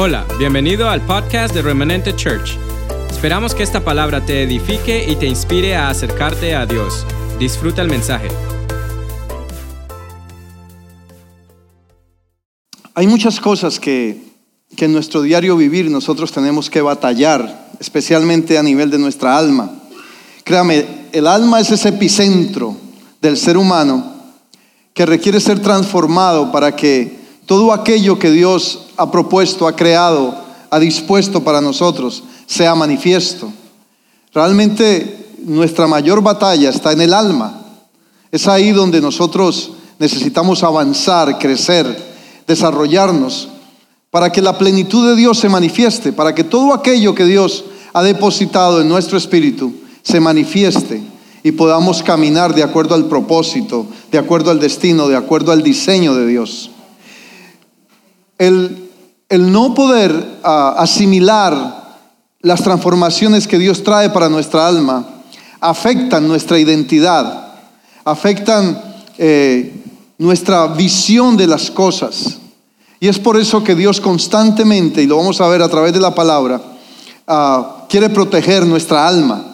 Hola, bienvenido al podcast de Remanente Church. Esperamos que esta palabra te edifique y te inspire a acercarte a Dios. Disfruta el mensaje. Hay muchas cosas que, que en nuestro diario vivir nosotros tenemos que batallar, especialmente a nivel de nuestra alma. Créame, el alma es ese epicentro del ser humano que requiere ser transformado para que todo aquello que Dios ha propuesto, ha creado, ha dispuesto para nosotros, sea manifiesto. Realmente nuestra mayor batalla está en el alma. Es ahí donde nosotros necesitamos avanzar, crecer, desarrollarnos, para que la plenitud de Dios se manifieste, para que todo aquello que Dios ha depositado en nuestro espíritu se manifieste y podamos caminar de acuerdo al propósito, de acuerdo al destino, de acuerdo al diseño de Dios el, no poder ah, asimilar las transformaciones que Dios trae para nuestra alma afectan nuestra identidad, afectan eh, nuestra visión de las cosas. Y es por eso que Dios constantemente, y lo vamos a ver a través de la palabra, ah, quiere proteger nuestra alma.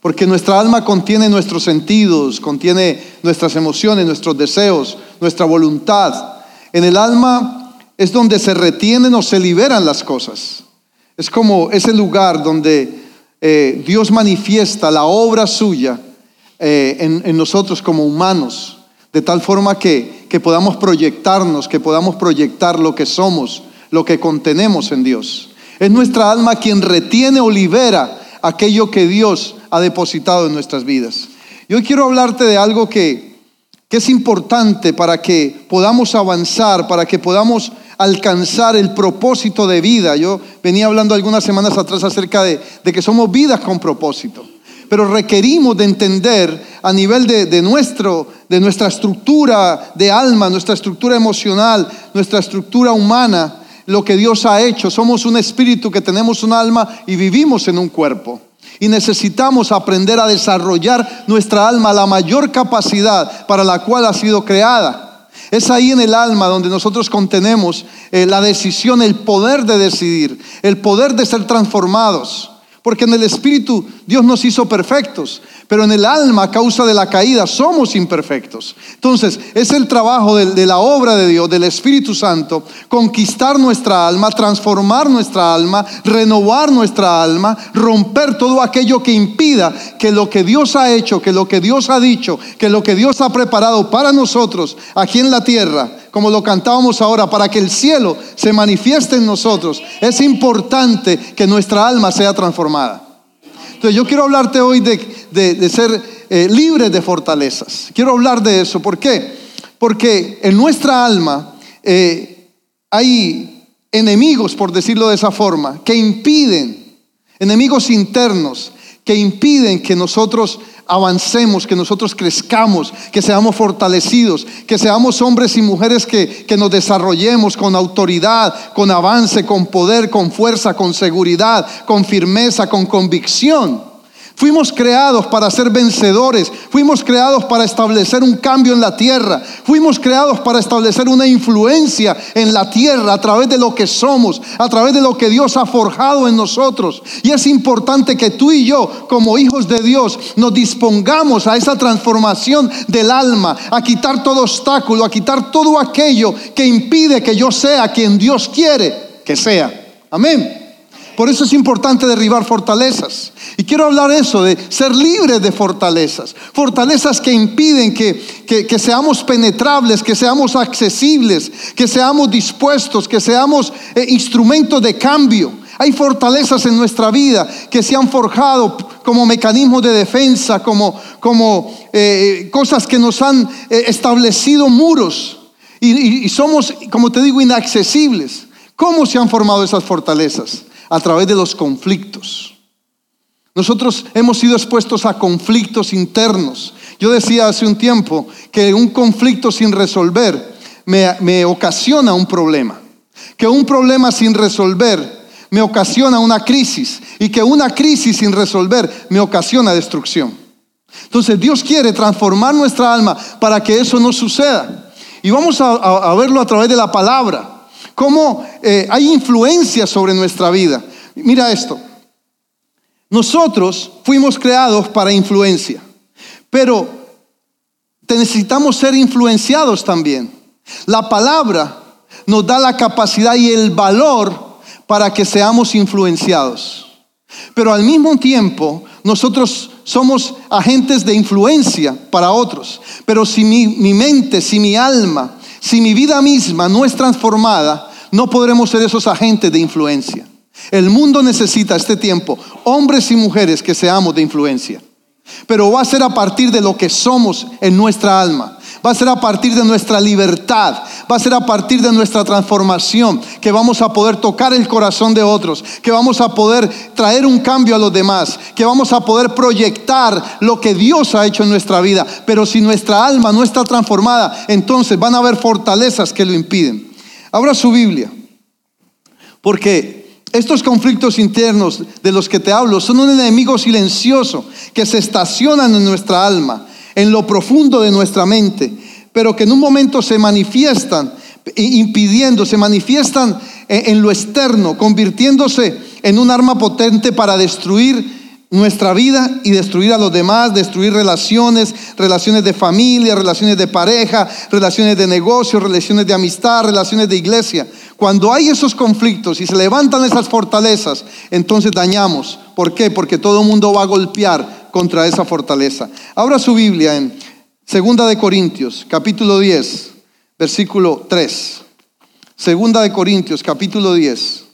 Porque nuestra alma contiene nuestros sentidos, contiene nuestras emociones, nuestros deseos, nuestra voluntad. En el alma es donde se retienen o se liberan las cosas. Es como ese lugar donde eh, Dios manifiesta la obra suya eh, en, nosotros como humanos, de tal forma que, que podamos proyectarnos, que podamos proyectar lo que somos, lo que contenemos en Dios. Es nuestra alma quien retiene o libera aquello que Dios ha depositado en nuestras vidas. Yo quiero hablarte de algo que, que es importante para que podamos avanzar, para que podamos alcanzar el propósito de vida. Yo venía hablando algunas semanas atrás acerca de, que somos vidas con propósito, pero requerimos de entender a nivel de, nuestro, de nuestra estructura de alma, nuestra estructura emocional, nuestra estructura humana, lo que Dios ha hecho. Somos un espíritu que tenemos un alma y vivimos en un cuerpo. Y necesitamos aprender a desarrollar nuestra alma, la mayor capacidad para la cual ha sido creada. Es ahí en el alma donde nosotros contenemos eh, la decisión, el poder de decidir, el poder de ser transformados. Porque en el espíritu Dios nos hizo perfectos, pero en el alma, a causa de la caída, somos imperfectos. Entonces, es el trabajo de, la obra de Dios, del Espíritu Santo, conquistar nuestra alma, transformar nuestra alma, renovar nuestra alma, romper todo aquello que impida que lo que Dios ha hecho, que lo que Dios ha dicho, que lo que Dios ha preparado para nosotros aquí en la tierra, como lo cantábamos ahora, para que el cielo se manifieste en nosotros, es importante que nuestra alma sea transformada. Entonces yo quiero hablarte hoy de, ser eh, libre de fortalezas. Quiero hablar de eso. ¿Por qué? Porque en nuestra alma eh, hay enemigos, por decirlo de esa forma, que impiden, enemigos internos, que impiden que nosotros avancemos, que nosotros crezcamos, que seamos fortalecidos, que seamos hombres y mujeres que, que, nos desarrollemos con autoridad, con avance, con poder, con fuerza, con seguridad, con firmeza, con convicción. Fuimos creados para ser vencedores, fuimos creados para establecer un cambio en la tierra, fuimos creados para establecer una influencia en la tierra a través de lo que somos, a través de lo que Dios ha forjado en nosotros. Y es importante que tú y yo, como hijos de Dios, nos dispongamos a esa transformación del alma, a quitar todo obstáculo, a quitar todo aquello que impide que yo sea quien Dios quiere que sea. Amén. Por eso es importante derribar fortalezas. Y quiero hablar eso, de ser libres de fortalezas. Fortalezas que impiden que, seamos penetrables, que seamos accesibles, que seamos dispuestos, que seamos eh, instrumentos de cambio. Hay fortalezas en nuestra vida que se han forjado como mecanismos de defensa, como, como eh, cosas que nos han eh, establecido muros. y somos, como te digo, inaccesibles. ¿Cómo se han formado esas fortalezas? A través de los conflictos. Nosotros hemos sido expuestos a conflictos internos. Yo decía hace un tiempo que un conflicto sin resolver me, ocasiona un problema. Que un problema sin resolver me ocasiona una crisis. Y que una crisis sin resolver me ocasiona destrucción. Entonces Dios quiere transformar nuestra alma para que eso no suceda. Y vamos a verlo a través de la palabra cómo eh, hay influencia sobre nuestra vida. Mira esto. Nosotros fuimos creados para influencia, pero necesitamos ser influenciados también. La palabra nos da la capacidad y el valor para que seamos influenciados. Pero al mismo tiempo, nosotros somos agentes de influencia para otros. Pero si mi, mi, mente, si mi alma, si mi vida misma no es transformada, no podremos ser esos agentes de influencia. El mundo necesita este tiempo hombres y mujeres que seamos de influencia. Pero va a ser a partir de lo que somos en nuestra alma. Va a ser a partir de nuestra libertad. Va a ser a partir de nuestra transformación que vamos a poder tocar el corazón de otros. Que vamos a poder traer un cambio a los demás. Que vamos a poder proyectar lo que Dios ha hecho en nuestra vida. Pero si nuestra alma no está transformada, entonces van a haber fortalezas que lo impiden. Abra su Biblia. Porque estos conflictos internos de los que te hablo son un enemigo silencioso que se estacionan en nuestra alma, en lo profundo de nuestra mente, pero que en un momento se manifiestan impidiendo, se manifiestan en lo externo, convirtiéndose en un arma potente para destruir nuestra vida y destruir a los demás, destruir relaciones, relaciones de familia, relaciones de pareja, relaciones de negocio, relaciones de amistad, relaciones de iglesia. Cuando hay esos conflictos y se levantan esas fortalezas, entonces dañamos. ¿Por qué? Porque todo el mundo va a golpear contra esa fortaleza. Abra su Biblia en Segunda de Corintios, capítulo 10, versículo 3. Segunda de Corintios, capítulo 10.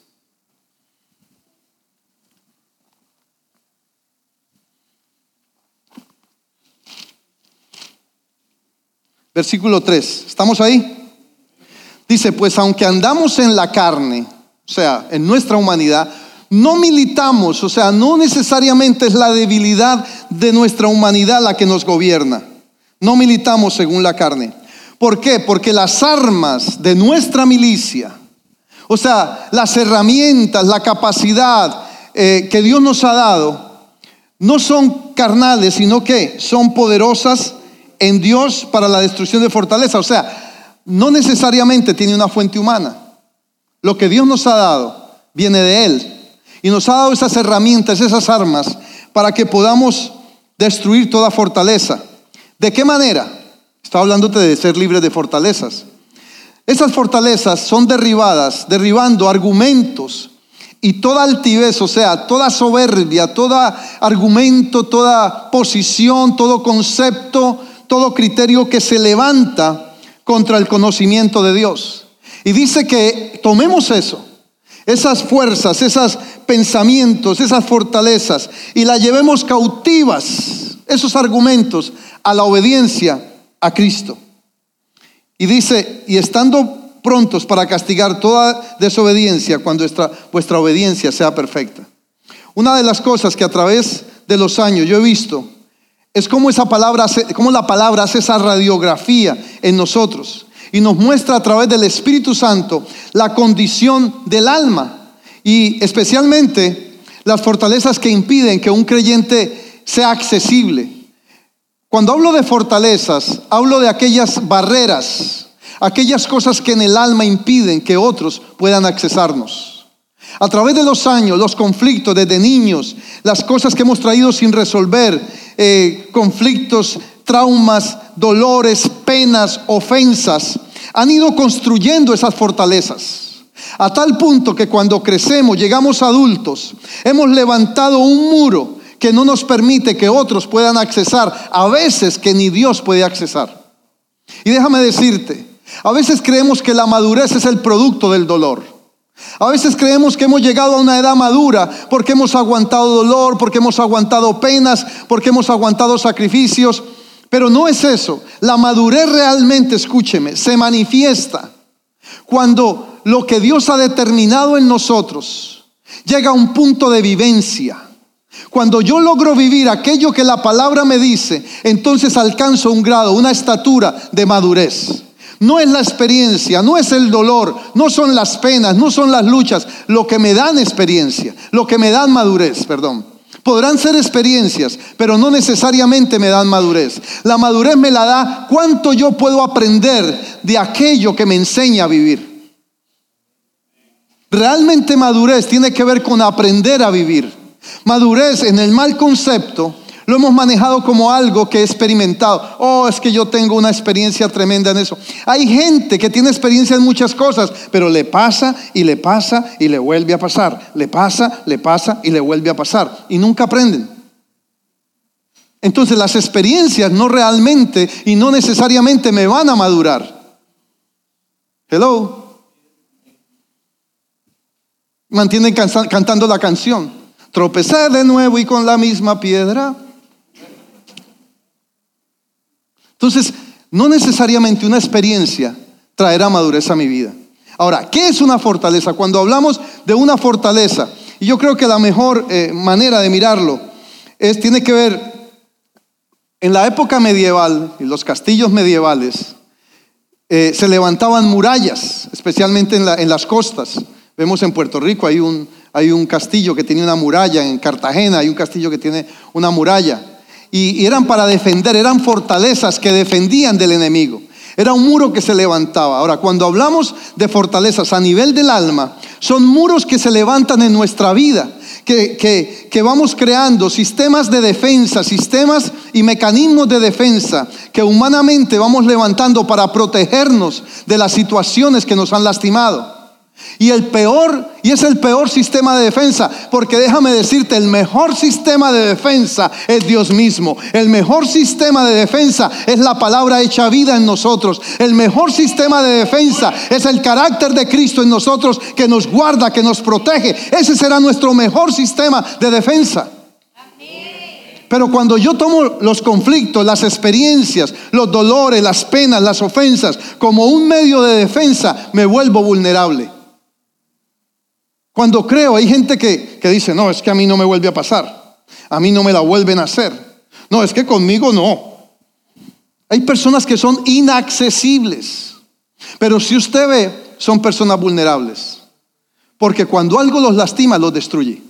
Versículo 3. ¿Estamos ahí? Dice, pues aunque andamos en la carne, o sea, en nuestra humanidad, no militamos, o sea, no necesariamente es la debilidad de nuestra humanidad la que nos gobierna. No militamos según la carne. ¿Por qué? Porque las armas de nuestra milicia, o sea, las herramientas, la capacidad eh, que Dios nos ha dado, no son carnales, sino que son poderosas en Dios para la destrucción de fortaleza. O sea, no necesariamente tiene una fuente humana. Lo que Dios nos ha dado viene de Él. Y nos ha dado esas herramientas, esas armas, para que podamos destruir toda fortaleza. ¿De qué manera? Está hablándote de ser libre de fortalezas. Esas fortalezas son derribadas, derribando argumentos y toda altivez, o sea, toda soberbia, todo argumento, toda posición, todo concepto todo criterio que se levanta contra el conocimiento de Dios. Y dice que tomemos eso, esas fuerzas, esos pensamientos, esas fortalezas, y la llevemos cautivas, esos argumentos, a la obediencia a Cristo. Y dice, y estando prontos para castigar toda desobediencia cuando vuestra, vuestra obediencia sea perfecta. Una de las cosas que a través de los años yo he visto es como esa palabra, como la palabra hace esa radiografía en nosotros y nos muestra a través del Espíritu Santo la condición del alma y especialmente las fortalezas que impiden que un creyente sea accesible. Cuando hablo de fortalezas, hablo de aquellas barreras, aquellas cosas que en el alma impiden que otros puedan accesarnos. A través de los años, los conflictos desde niños, las cosas que hemos traído sin resolver, eh, conflictos, traumas, dolores, penas, ofensas, han ido construyendo esas fortalezas. A tal punto que cuando crecemos, llegamos adultos, hemos levantado un muro que no nos permite que otros puedan accesar, a veces que ni Dios puede accesar. Y déjame decirte, a veces creemos que la madurez es el producto del dolor. A veces creemos que hemos llegado a una edad madura porque hemos aguantado dolor, porque hemos aguantado penas, porque hemos aguantado sacrificios, pero no es eso. La madurez realmente, escúcheme, se manifiesta cuando lo que Dios ha determinado en nosotros llega a un punto de vivencia. Cuando yo logro vivir aquello que la palabra me dice, entonces alcanzo un grado, una estatura de madurez. No es la experiencia, no es el dolor, no son las penas, no son las luchas, lo que me dan experiencia, lo que me dan madurez, perdón. Podrán ser experiencias, pero no necesariamente me dan madurez. La madurez me la da cuánto yo puedo aprender de aquello que me enseña a vivir. Realmente madurez tiene que ver con aprender a vivir. Madurez en el mal concepto lo hemos manejado como algo que he experimentado. Oh, es que yo tengo una experiencia tremenda en eso. Hay gente que tiene experiencia en muchas cosas, pero le pasa y le pasa y le vuelve a pasar. Le pasa, le pasa y le vuelve a pasar. Y nunca aprenden. Entonces las experiencias no realmente y no necesariamente me van a madurar. Hello. Mantienen cantando la canción. Tropecé de nuevo y con la misma piedra. Entonces, no necesariamente una experiencia traerá madurez a mi vida. Ahora, ¿qué es una fortaleza? Cuando hablamos de una fortaleza, y yo creo que la mejor eh, manera de mirarlo es, tiene que ver, en la época medieval, en los castillos medievales, eh, se levantaban murallas, especialmente en, en, las costas. Vemos en Puerto Rico, hay un, hay un castillo que tiene una muralla, en Cartagena hay un castillo que tiene una muralla y, eran para defender, eran fortalezas que defendían del enemigo. Era un muro que se levantaba. Ahora, cuando hablamos de fortalezas a nivel del alma, son muros que se levantan en nuestra vida, que, que, que, vamos creando sistemas de defensa, sistemas y mecanismos de defensa que humanamente vamos levantando para protegernos de las situaciones que nos han lastimado. Y el peor, y es el peor sistema de defensa, porque déjame decirte, el mejor sistema de defensa es Dios mismo. El mejor sistema de defensa es la palabra hecha vida en nosotros. El mejor sistema de defensa es el carácter de Cristo en nosotros que nos guarda, que nos protege. Ese será nuestro mejor sistema de defensa. Pero cuando yo tomo los conflictos, las experiencias, los dolores, las penas, las ofensas como un medio de defensa, me vuelvo vulnerable. Cuando creo, hay gente que, dice, no, es que a mí no me vuelve a pasar, a mí no me la vuelven a hacer. No, es que conmigo no. Hay personas que son inaccesibles, pero si usted ve, son personas vulnerables, porque cuando algo los lastima, los destruye.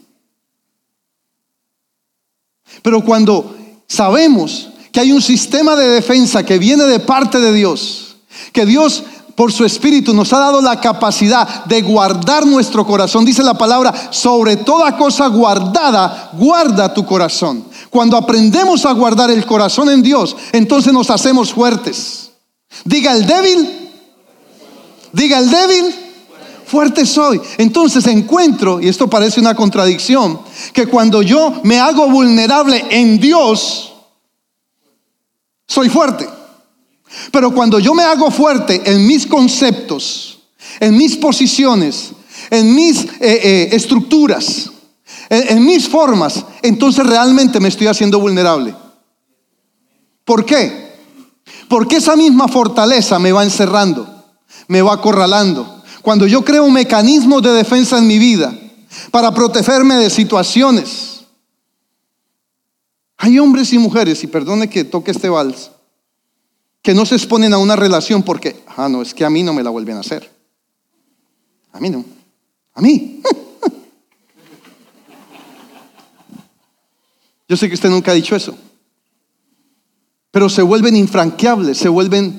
Pero cuando sabemos que hay un sistema de defensa que viene de parte de Dios, que Dios por su Espíritu nos ha dado la capacidad de guardar nuestro corazón. Dice la palabra, sobre toda cosa guardada, guarda tu corazón. Cuando aprendemos a guardar el corazón en Dios, entonces nos hacemos fuertes. Diga el débil, diga el débil, fuerte soy. Entonces encuentro, y esto parece una contradicción, que cuando yo me hago vulnerable en Dios, soy fuerte. Pero cuando yo me hago fuerte en mis conceptos, en mis posiciones, en mis eh, eh, estructuras, en, en mis formas, entonces realmente me estoy haciendo vulnerable. ¿Por qué? Porque esa misma fortaleza me va encerrando, me va acorralando. Cuando yo creo un mecanismo de defensa en mi vida para protegerme de situaciones, hay hombres y mujeres, y perdone que toque este vals, que no se exponen a una relación porque, ah, no, es que a mí no me la vuelven a hacer. A mí no. A mí. Yo sé que usted nunca ha dicho eso. Pero se vuelven infranqueables, se vuelven...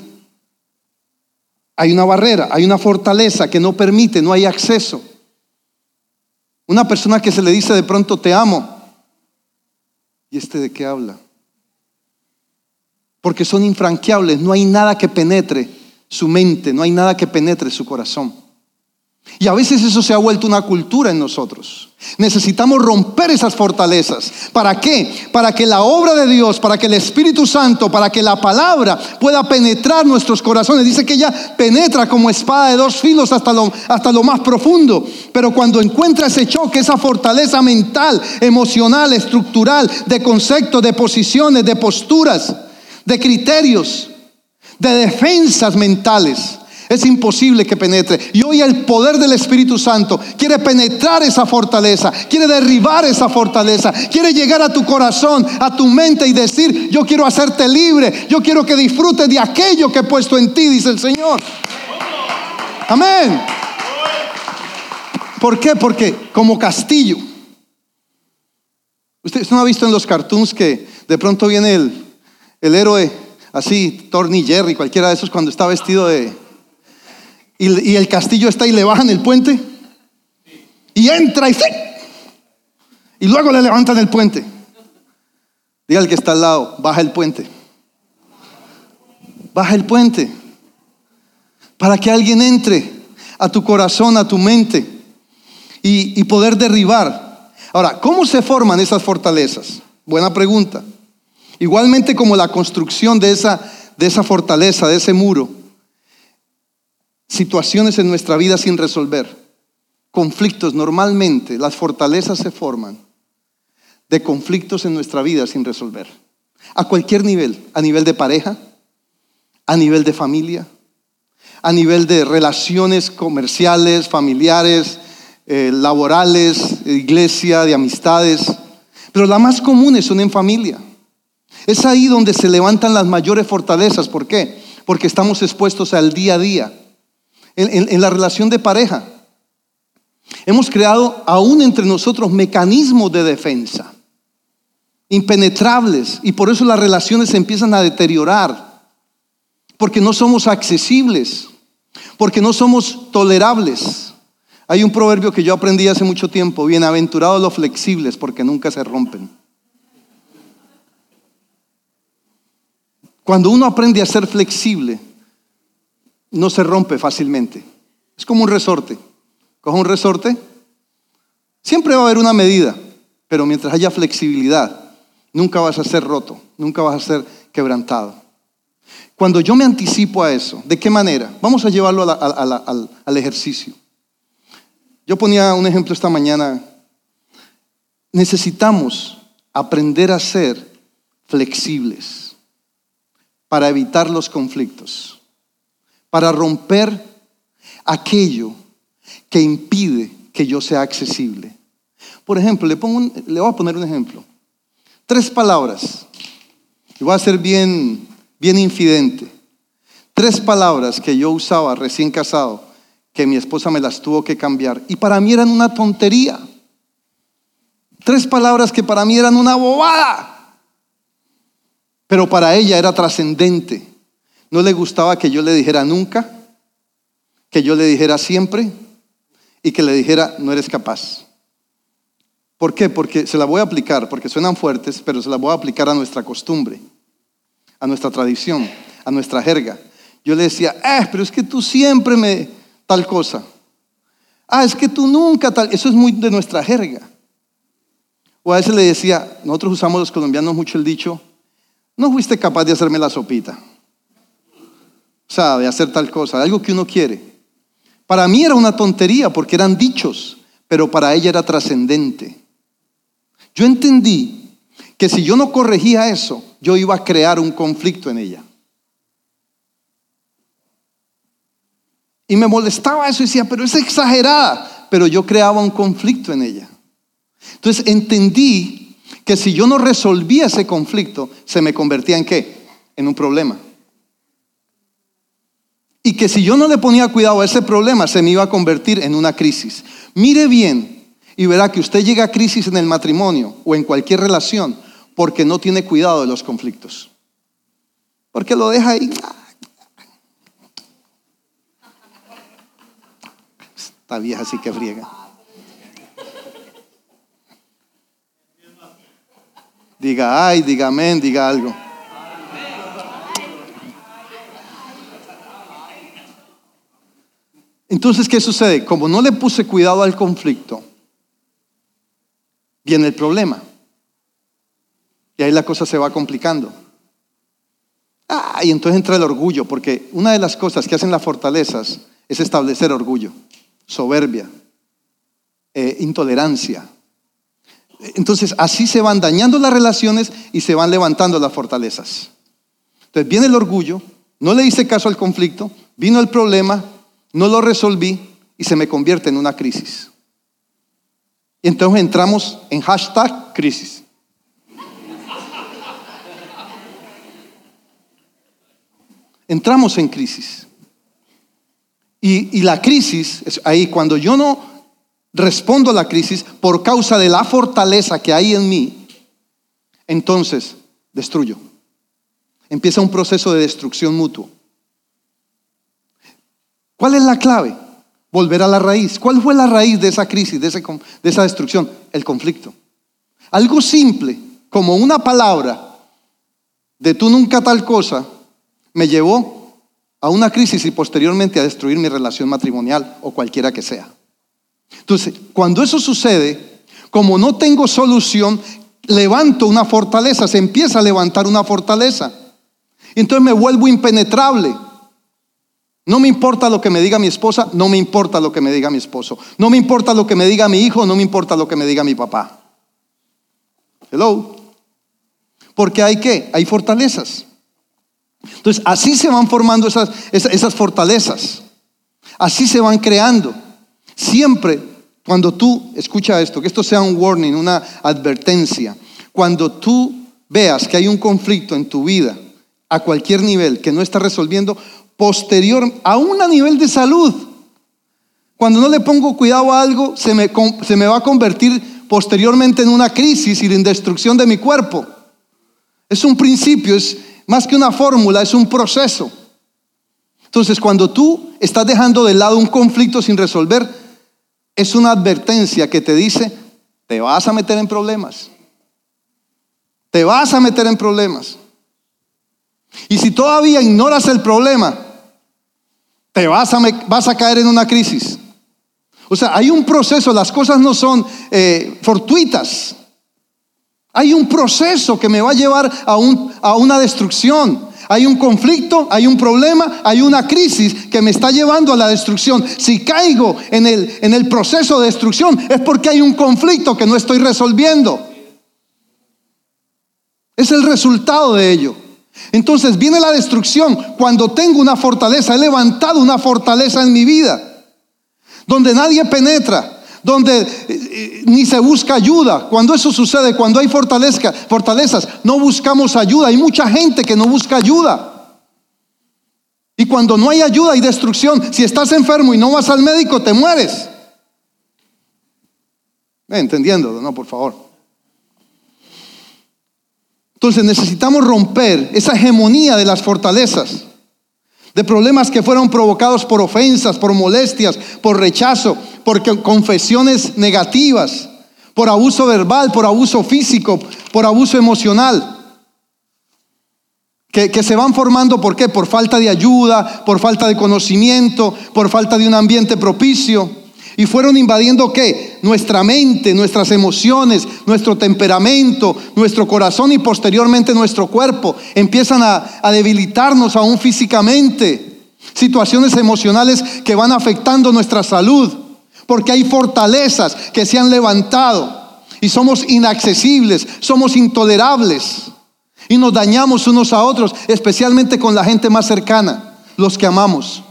Hay una barrera, hay una fortaleza que no permite, no hay acceso. Una persona que se le dice de pronto te amo. ¿Y este de qué habla? Porque son infranqueables, no hay nada que penetre su mente, no hay nada que penetre su corazón. Y a veces eso se ha vuelto una cultura en nosotros. Necesitamos romper esas fortalezas. ¿Para qué? Para que la obra de Dios, para que el Espíritu Santo, para que la palabra pueda penetrar nuestros corazones. Dice que ella penetra como espada de dos filos hasta lo, hasta lo más profundo. Pero cuando encuentra ese choque, esa fortaleza mental, emocional, estructural, de conceptos, de posiciones, de posturas, de criterios, de defensas mentales. Es imposible que penetre. Y hoy el poder del Espíritu Santo quiere penetrar esa fortaleza, quiere derribar esa fortaleza, quiere llegar a tu corazón, a tu mente y decir, yo quiero hacerte libre, yo quiero que disfrutes de aquello que he puesto en ti, dice el Señor. Amén. ¿Por qué? Porque como castillo. Usted no ha visto en los cartoons que de pronto viene el, el héroe así, Torny Jerry, cualquiera de esos, cuando está vestido de... Y, el castillo está y le bajan el puente. Y entra y ¡sí! Y luego le levantan el puente. Diga al que está al lado, baja el puente. Baja el puente. Para que alguien entre a tu corazón, a tu mente y, y poder derribar. Ahora, ¿cómo se forman esas fortalezas? Buena pregunta. Igualmente como la construcción de esa, de esa fortaleza, de ese muro, situaciones en nuestra vida sin resolver, conflictos, normalmente las fortalezas se forman de conflictos en nuestra vida sin resolver. A cualquier nivel, a nivel de pareja, a nivel de familia, a nivel de relaciones comerciales, familiares, eh, laborales, iglesia, de amistades. Pero las más comunes son en familia. Es ahí donde se levantan las mayores fortalezas. ¿Por qué? Porque estamos expuestos al día a día. En, la relación de pareja. Hemos creado aún entre nosotros mecanismos de defensa. Impenetrables. Y por eso las relaciones se empiezan a deteriorar. Porque no somos accesibles. Porque no somos tolerables. Hay un proverbio que yo aprendí hace mucho tiempo. Bienaventurados los flexibles porque nunca se rompen. Cuando uno aprende a ser flexible, no se rompe fácilmente. Es como un resorte. Coge un resorte, siempre va a haber una medida, pero mientras haya flexibilidad, nunca vas a ser roto, nunca vas a ser quebrantado. Cuando yo me anticipo a eso, ¿de qué manera? Vamos a llevarlo al, ejercicio. Yo ponía un ejemplo esta mañana. Necesitamos aprender a ser flexibles para evitar los conflictos, para romper aquello que impide que yo sea accesible. Por ejemplo, le, pongo le voy a poner un ejemplo. Tres palabras. Y voy a ser bien, bien infidente. Tres palabras que yo usaba recién casado, que mi esposa me las tuvo que cambiar. Y para mí eran una tontería. Tres palabras que para mí eran una bobada. Pero para ella era trascendente. No le gustaba que yo le dijera nunca, que yo le dijera siempre y que le dijera no eres capaz. ¿Por qué? Porque se la voy a aplicar, porque suenan fuertes, pero se la voy a aplicar a nuestra costumbre, a nuestra tradición, a nuestra jerga. Yo le decía, eh, pero es que tú siempre me tal cosa. Ah, es que tú nunca tal. Eso es muy de nuestra jerga. O a veces le decía, nosotros usamos los colombianos mucho el dicho, no fuiste capaz de hacerme la sopita. O sea, de hacer tal cosa, algo que uno quiere. Para mí era una tontería porque eran dichos, pero para ella era trascendente. Yo entendí que si yo no corregía eso, yo iba a crear un conflicto en ella. Y me molestaba eso y decía, pero es exagerada, pero yo creaba un conflicto en ella. Entonces entendí que si yo no resolvía ese conflicto, se me convertía en qué? En un problema. Y que si yo no le ponía cuidado a ese problema, se me iba a convertir en una crisis. Mire bien y verá que usted llega a crisis en el matrimonio o en cualquier relación porque no tiene cuidado de los conflictos. Porque lo deja ahí. Esta vieja así que friega. Diga ay, diga amén, diga algo. Entonces, ¿qué sucede? Como no le puse cuidado al conflicto, viene el problema. Y ahí la cosa se va complicando. Ah, y entonces entra el orgullo, porque una de las cosas que hacen las fortalezas es establecer orgullo, soberbia, eh, intolerancia, entonces así se van dañando las relaciones y se van levantando las fortalezas. Entonces viene el orgullo, no le hice caso al conflicto, vino el problema, no lo resolví y se me convierte en una crisis. Y entonces entramos en hashtag crisis. Entramos en crisis. Y, y la crisis es ahí cuando yo no respondo a la crisis por causa de la fortaleza que hay en mí, entonces destruyo. Empieza un proceso de destrucción mutuo. ¿Cuál es la clave? volver a la raíz. ¿Cuál fue la raíz de esa crisis, de, de esa destrucción? El conflicto. Algo simple, como una palabra de tú nunca tal cosa, me llevó a una crisis y posteriormente a destruir mi relación matrimonial o cualquiera que sea. Entonces, cuando eso sucede, como no tengo solución, levanto una fortaleza, se empieza a levantar una fortaleza. Entonces me vuelvo impenetrable. No me importa lo que me diga mi esposa, no me importa lo que me diga mi esposo. No me importa lo que me diga mi hijo, no me importa lo que me diga mi papá. Hello. Porque hay que, hay fortalezas. Entonces, así se van formando esas, esas, fortalezas. Así se van creando. Siempre, cuando tú, escucha esto, que esto sea un warning, una advertencia, cuando tú veas que hay un conflicto en tu vida a cualquier nivel que no está resolviendo, posterior, aún a nivel de salud, cuando no le pongo cuidado a algo, se me, se me va a convertir posteriormente en una crisis y en destrucción de mi cuerpo. Es un principio, es más que una fórmula, es un proceso. Entonces, cuando tú estás dejando de lado un conflicto sin resolver, es una advertencia que te dice, te vas a meter en problemas. Te vas a meter en problemas. Y si todavía ignoras el problema, te vas a, vas a caer en una crisis. O sea, hay un proceso, las cosas no son eh, fortuitas. Hay un proceso que me va a llevar a, un, a una destrucción. Hay un conflicto, hay un problema, hay una crisis que me está llevando a la destrucción. Si caigo en el, en el proceso de destrucción es porque hay un conflicto que no estoy resolviendo. Es el resultado de ello. Entonces viene la destrucción cuando tengo una fortaleza, he levantado una fortaleza en mi vida, donde nadie penetra, donde eh, eh, ni se busca ayuda. Cuando eso sucede, cuando hay fortaleza, fortalezas, no buscamos ayuda. Hay mucha gente que no busca ayuda. Y cuando no hay ayuda hay destrucción. Si estás enfermo y no vas al médico, te mueres. Entendiendo, no, por favor. Entonces necesitamos romper esa hegemonía de las fortalezas de problemas que fueron provocados por ofensas, por molestias, por rechazo, por confesiones negativas, por abuso verbal, por abuso físico, por abuso emocional. Que, que, se van formando, ¿por qué? Por falta de ayuda, por falta de conocimiento, por falta de un ambiente propicio. Y fueron invadiendo qué? Nuestra mente, nuestras emociones, nuestro temperamento, nuestro corazón y posteriormente nuestro cuerpo. Empiezan a, a debilitarnos aún físicamente. Situaciones emocionales que van afectando nuestra salud. Porque hay fortalezas que se han levantado y somos inaccesibles, somos intolerables. Y nos dañamos unos a otros, especialmente con la gente más cercana, los que amamos.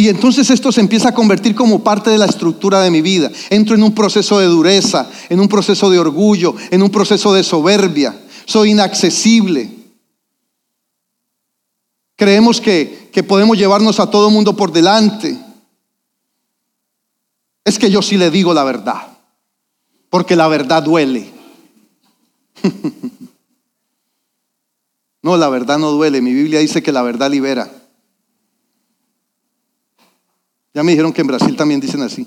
Y entonces esto se empieza a convertir como parte de la estructura de mi vida. Entro en un proceso de dureza, en un proceso de orgullo, en un proceso de soberbia. Soy inaccesible. Creemos que, que podemos llevarnos a todo el mundo por delante. Es que yo sí le digo la verdad, porque la verdad duele. no, la verdad no duele. Mi Biblia dice que la verdad libera. Ya me dijeron que en Brasil también dicen así.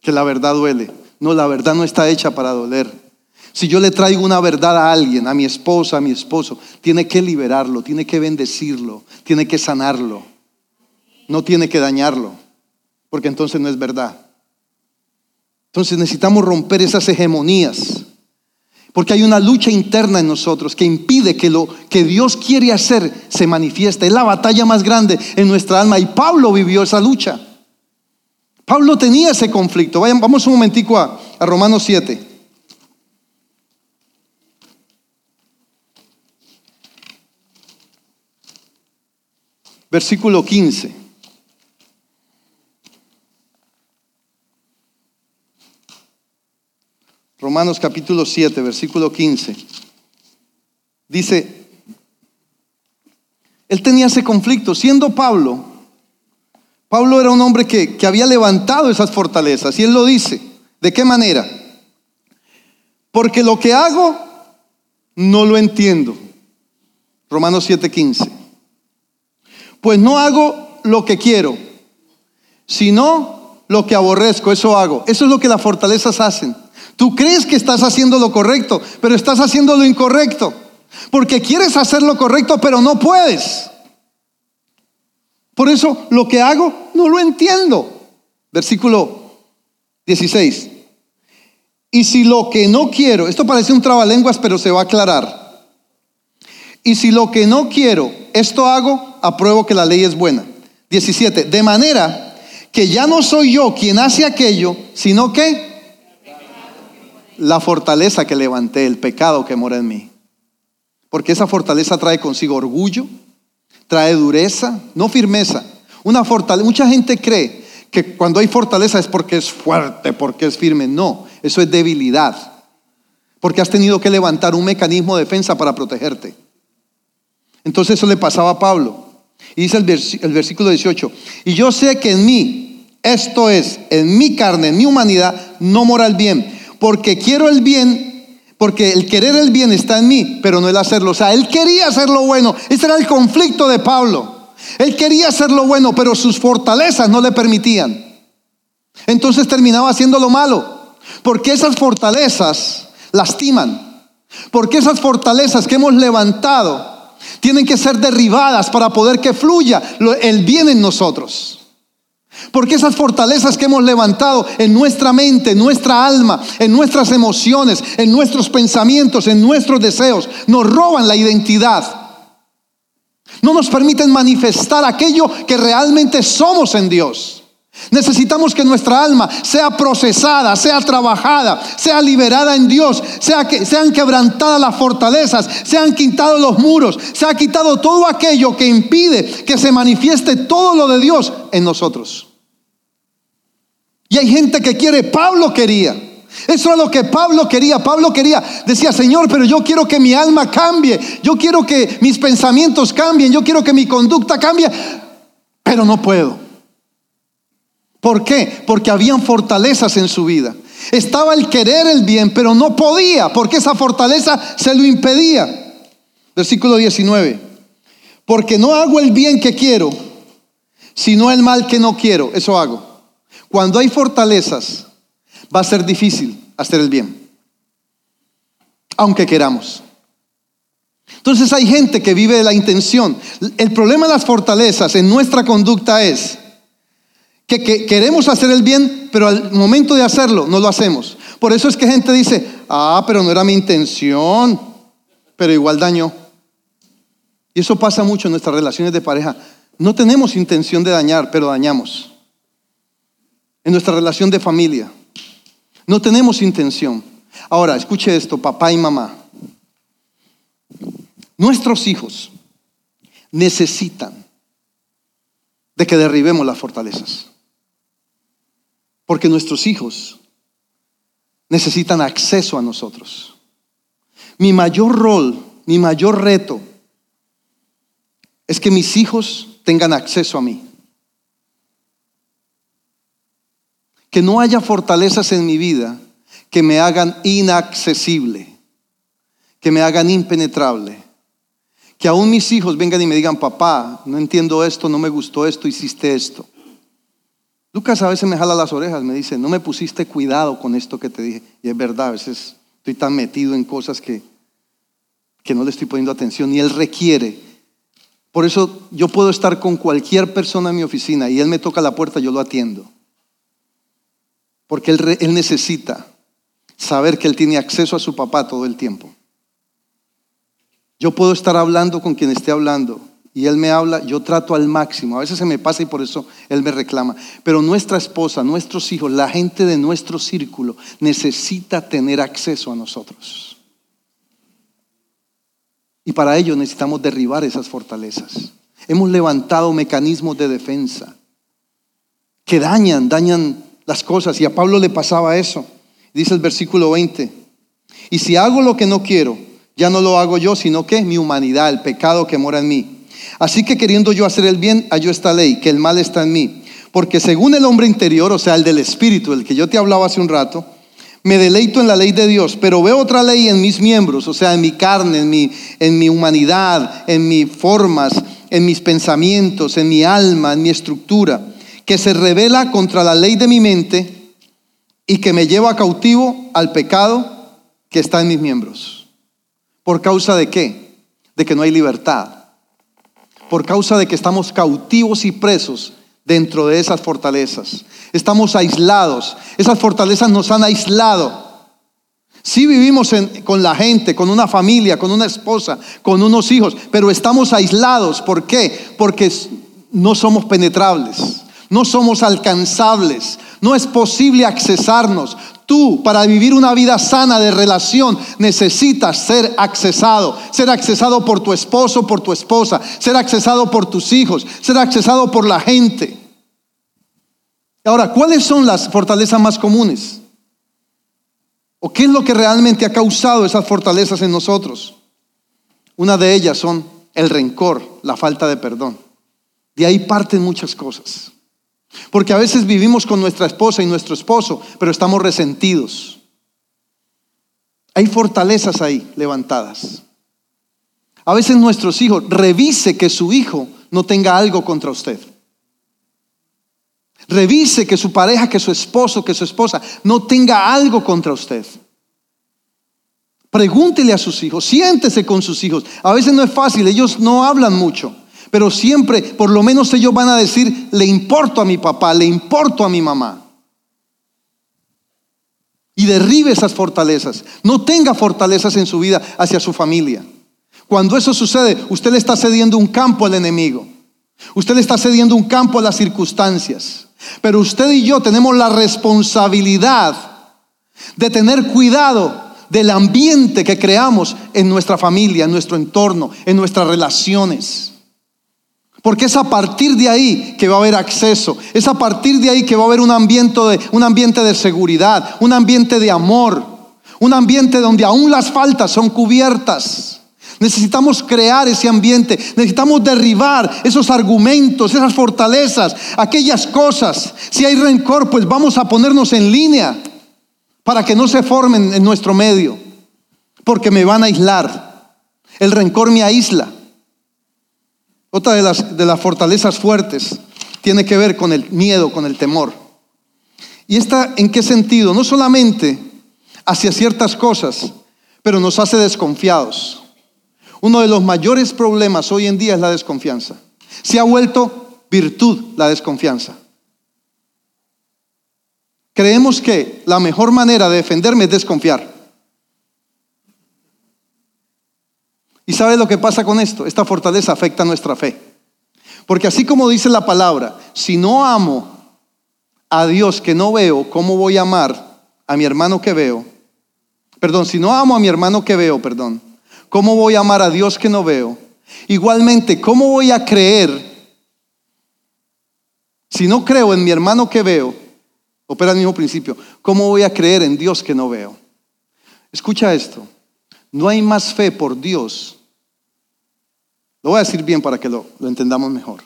Que la verdad duele. No, la verdad no está hecha para doler. Si yo le traigo una verdad a alguien, a mi esposa, a mi esposo, tiene que liberarlo, tiene que bendecirlo, tiene que sanarlo. No tiene que dañarlo, porque entonces no es verdad. Entonces necesitamos romper esas hegemonías. Porque hay una lucha interna en nosotros que impide que lo que Dios quiere hacer se manifieste. Es la batalla más grande en nuestra alma. Y Pablo vivió esa lucha. Pablo tenía ese conflicto. Vayan, vamos un momentico a, a Romanos 7. Versículo 15. Romanos capítulo 7, versículo 15. Dice, él tenía ese conflicto, siendo Pablo, Pablo era un hombre que, que había levantado esas fortalezas y él lo dice, ¿de qué manera? Porque lo que hago no lo entiendo, Romanos 7:15. Pues no hago lo que quiero, sino lo que aborrezco, eso hago. Eso es lo que las fortalezas hacen. Tú crees que estás haciendo lo correcto, pero estás haciendo lo incorrecto. Porque quieres hacer lo correcto, pero no puedes. Por eso lo que hago no lo entiendo. Versículo 16. Y si lo que no quiero, esto parece un trabalenguas, pero se va a aclarar. Y si lo que no quiero, esto hago, apruebo que la ley es buena. 17. De manera que ya no soy yo quien hace aquello, sino que la fortaleza que levanté, el pecado que mora en mí. Porque esa fortaleza trae consigo orgullo, trae dureza, no firmeza. Una fortaleza, mucha gente cree que cuando hay fortaleza es porque es fuerte, porque es firme. No, eso es debilidad. Porque has tenido que levantar un mecanismo de defensa para protegerte. Entonces eso le pasaba a Pablo. Y dice el, el versículo 18, y yo sé que en mí, esto es, en mi carne, en mi humanidad, no mora el bien porque quiero el bien, porque el querer el bien está en mí, pero no el hacerlo. O sea, él quería hacer lo bueno. Ese era el conflicto de Pablo. Él quería hacer lo bueno, pero sus fortalezas no le permitían. Entonces terminaba haciendo lo malo, porque esas fortalezas lastiman. Porque esas fortalezas que hemos levantado tienen que ser derribadas para poder que fluya el bien en nosotros. Porque esas fortalezas que hemos levantado en nuestra mente, en nuestra alma, en nuestras emociones, en nuestros pensamientos, en nuestros deseos, nos roban la identidad. No nos permiten manifestar aquello que realmente somos en Dios. Necesitamos que nuestra alma sea procesada, sea trabajada, sea liberada en Dios, sea que sean quebrantadas las fortalezas, sean quitados los muros, se ha quitado todo aquello que impide que se manifieste todo lo de Dios en nosotros. Y hay gente que quiere, Pablo quería. Eso es lo que Pablo quería. Pablo quería, decía, Señor, pero yo quiero que mi alma cambie. Yo quiero que mis pensamientos cambien. Yo quiero que mi conducta cambie. Pero no puedo. ¿Por qué? Porque habían fortalezas en su vida. Estaba el querer el bien, pero no podía, porque esa fortaleza se lo impedía. Versículo 19. Porque no hago el bien que quiero, sino el mal que no quiero. Eso hago. Cuando hay fortalezas, va a ser difícil hacer el bien, aunque queramos. Entonces hay gente que vive de la intención. El problema de las fortalezas en nuestra conducta es que, queremos hacer el bien, pero al momento de hacerlo no lo hacemos. Por eso es que gente dice, ah, pero no era mi intención, pero igual daño. Y eso pasa mucho en nuestras relaciones de pareja. No tenemos intención de dañar, pero dañamos en nuestra relación de familia. No tenemos intención. Ahora, escuche esto, papá y mamá. Nuestros hijos necesitan de que derribemos las fortalezas. Porque nuestros hijos necesitan acceso a nosotros. Mi mayor rol, mi mayor reto es que mis hijos tengan acceso a mí. que no haya fortalezas en mi vida que me hagan inaccesible, que me hagan impenetrable. Que aún mis hijos vengan y me digan, papá, no entiendo esto, no me gustó esto, hiciste esto. Lucas a veces me jala las orejas, me dice, no me pusiste cuidado con esto que te dije. Y es verdad, a veces estoy tan metido en cosas que, que no le estoy poniendo atención. Y él requiere. Por eso yo puedo estar con cualquier persona en mi oficina y él me toca la puerta, yo lo atiendo. Porque él, necesita saber que él tiene acceso a su papá todo el tiempo. Yo puedo estar hablando con quien esté hablando y él me habla, yo trato al máximo. A veces se me pasa y por eso él me reclama. Pero nuestra esposa, nuestros hijos, la gente de nuestro círculo necesita tener acceso a nosotros. Y para ello necesitamos derribar esas fortalezas. Hemos levantado mecanismos de defensa que dañan, dañan las cosas. Y a Pablo le pasaba eso. Dice el versículo 20. Y si hago lo que no quiero, ya no lo hago yo, sino que mi humanidad, el pecado que mora en mí. Así que queriendo yo hacer el bien, hallo esta ley, que el mal está en mí. Porque según el hombre interior, o sea, el del espíritu, el que yo te hablaba hace un rato, Me deleito en la ley de Dios, pero veo otra ley en mis miembros, o sea, en mi carne, en mi, en mi humanidad, en mis formas, en mis pensamientos, en mi alma, en mi estructura, que se revela contra la ley de mi mente y que me lleva cautivo al pecado que está en mis miembros. ¿Por causa de qué? De que no hay libertad. Por causa de que estamos cautivos y presos dentro de esas fortalezas. Estamos aislados. Esas fortalezas nos han aislado. Sí vivimos con la gente, con una familia, con una esposa, con unos hijos, pero estamos aislados. ¿Por qué? Porque no somos penetrables, no somos alcanzables, no es posible accesarnos. Tú, para vivir una vida sana de relación, necesitas ser accesado. Ser accesado por tu esposo, por tu esposa. Ser accesado por tus hijos. Ser accesado por la gente. Ahora, ¿cuáles son las fortalezas más comunes? ¿O qué es lo que realmente ha causado esas fortalezas en nosotros? Una de ellas son el rencor, la falta de perdón. De ahí parten muchas cosas. Porque a veces vivimos con nuestra esposa y nuestro esposo, pero estamos resentidos. Hay fortalezas ahí levantadas. A veces nuestros hijos, revise que su hijo no tenga algo contra usted. Revise que su pareja, que su esposo, que su esposa no tenga algo contra usted. Pregúntele a sus hijos, siéntese con sus hijos. A veces no es fácil, ellos no hablan mucho. Pero siempre, por lo menos ellos van a decir, le importo a mi papá, le importo a mi mamá. Y derribe esas fortalezas. No tenga fortalezas en su vida hacia su familia. Cuando eso sucede, usted le está cediendo un campo al enemigo. Usted le está cediendo un campo a las circunstancias. Pero usted y yo tenemos la responsabilidad de tener cuidado del ambiente que creamos en nuestra familia, en nuestro entorno, en nuestras relaciones. Porque es a partir de ahí que va a haber acceso. Es a partir de ahí que va a haber un ambiente de, un ambiente de seguridad, un ambiente de amor, un ambiente donde aún las faltas son cubiertas. Necesitamos crear ese ambiente, necesitamos derribar esos argumentos, esas fortalezas, aquellas cosas. Si hay rencor, pues vamos a ponernos en línea para que no se formen en nuestro medio, porque me van a aislar. El rencor me aísla. Otra de las, de las fortalezas fuertes tiene que ver con el miedo, con el temor. ¿Y esta en qué sentido? No solamente hacia ciertas cosas, pero nos hace desconfiados. Uno de los mayores problemas hoy en día es la desconfianza. Se ha vuelto virtud la desconfianza. Creemos que la mejor manera de defenderme es desconfiar. ¿Y sabe lo que pasa con esto? Esta fortaleza afecta nuestra fe. Porque así como dice la palabra, si no amo a Dios que no veo, ¿cómo voy a amar a mi hermano que veo? Perdón, si no amo a mi hermano que veo, perdón, ¿cómo voy a amar a Dios que no veo? Igualmente, ¿cómo voy a creer si no creo en mi hermano que veo? Opera el mismo principio. ¿Cómo voy a creer en Dios que no veo? Escucha esto. No hay más fe por Dios lo voy a decir bien para que lo, entendamos mejor.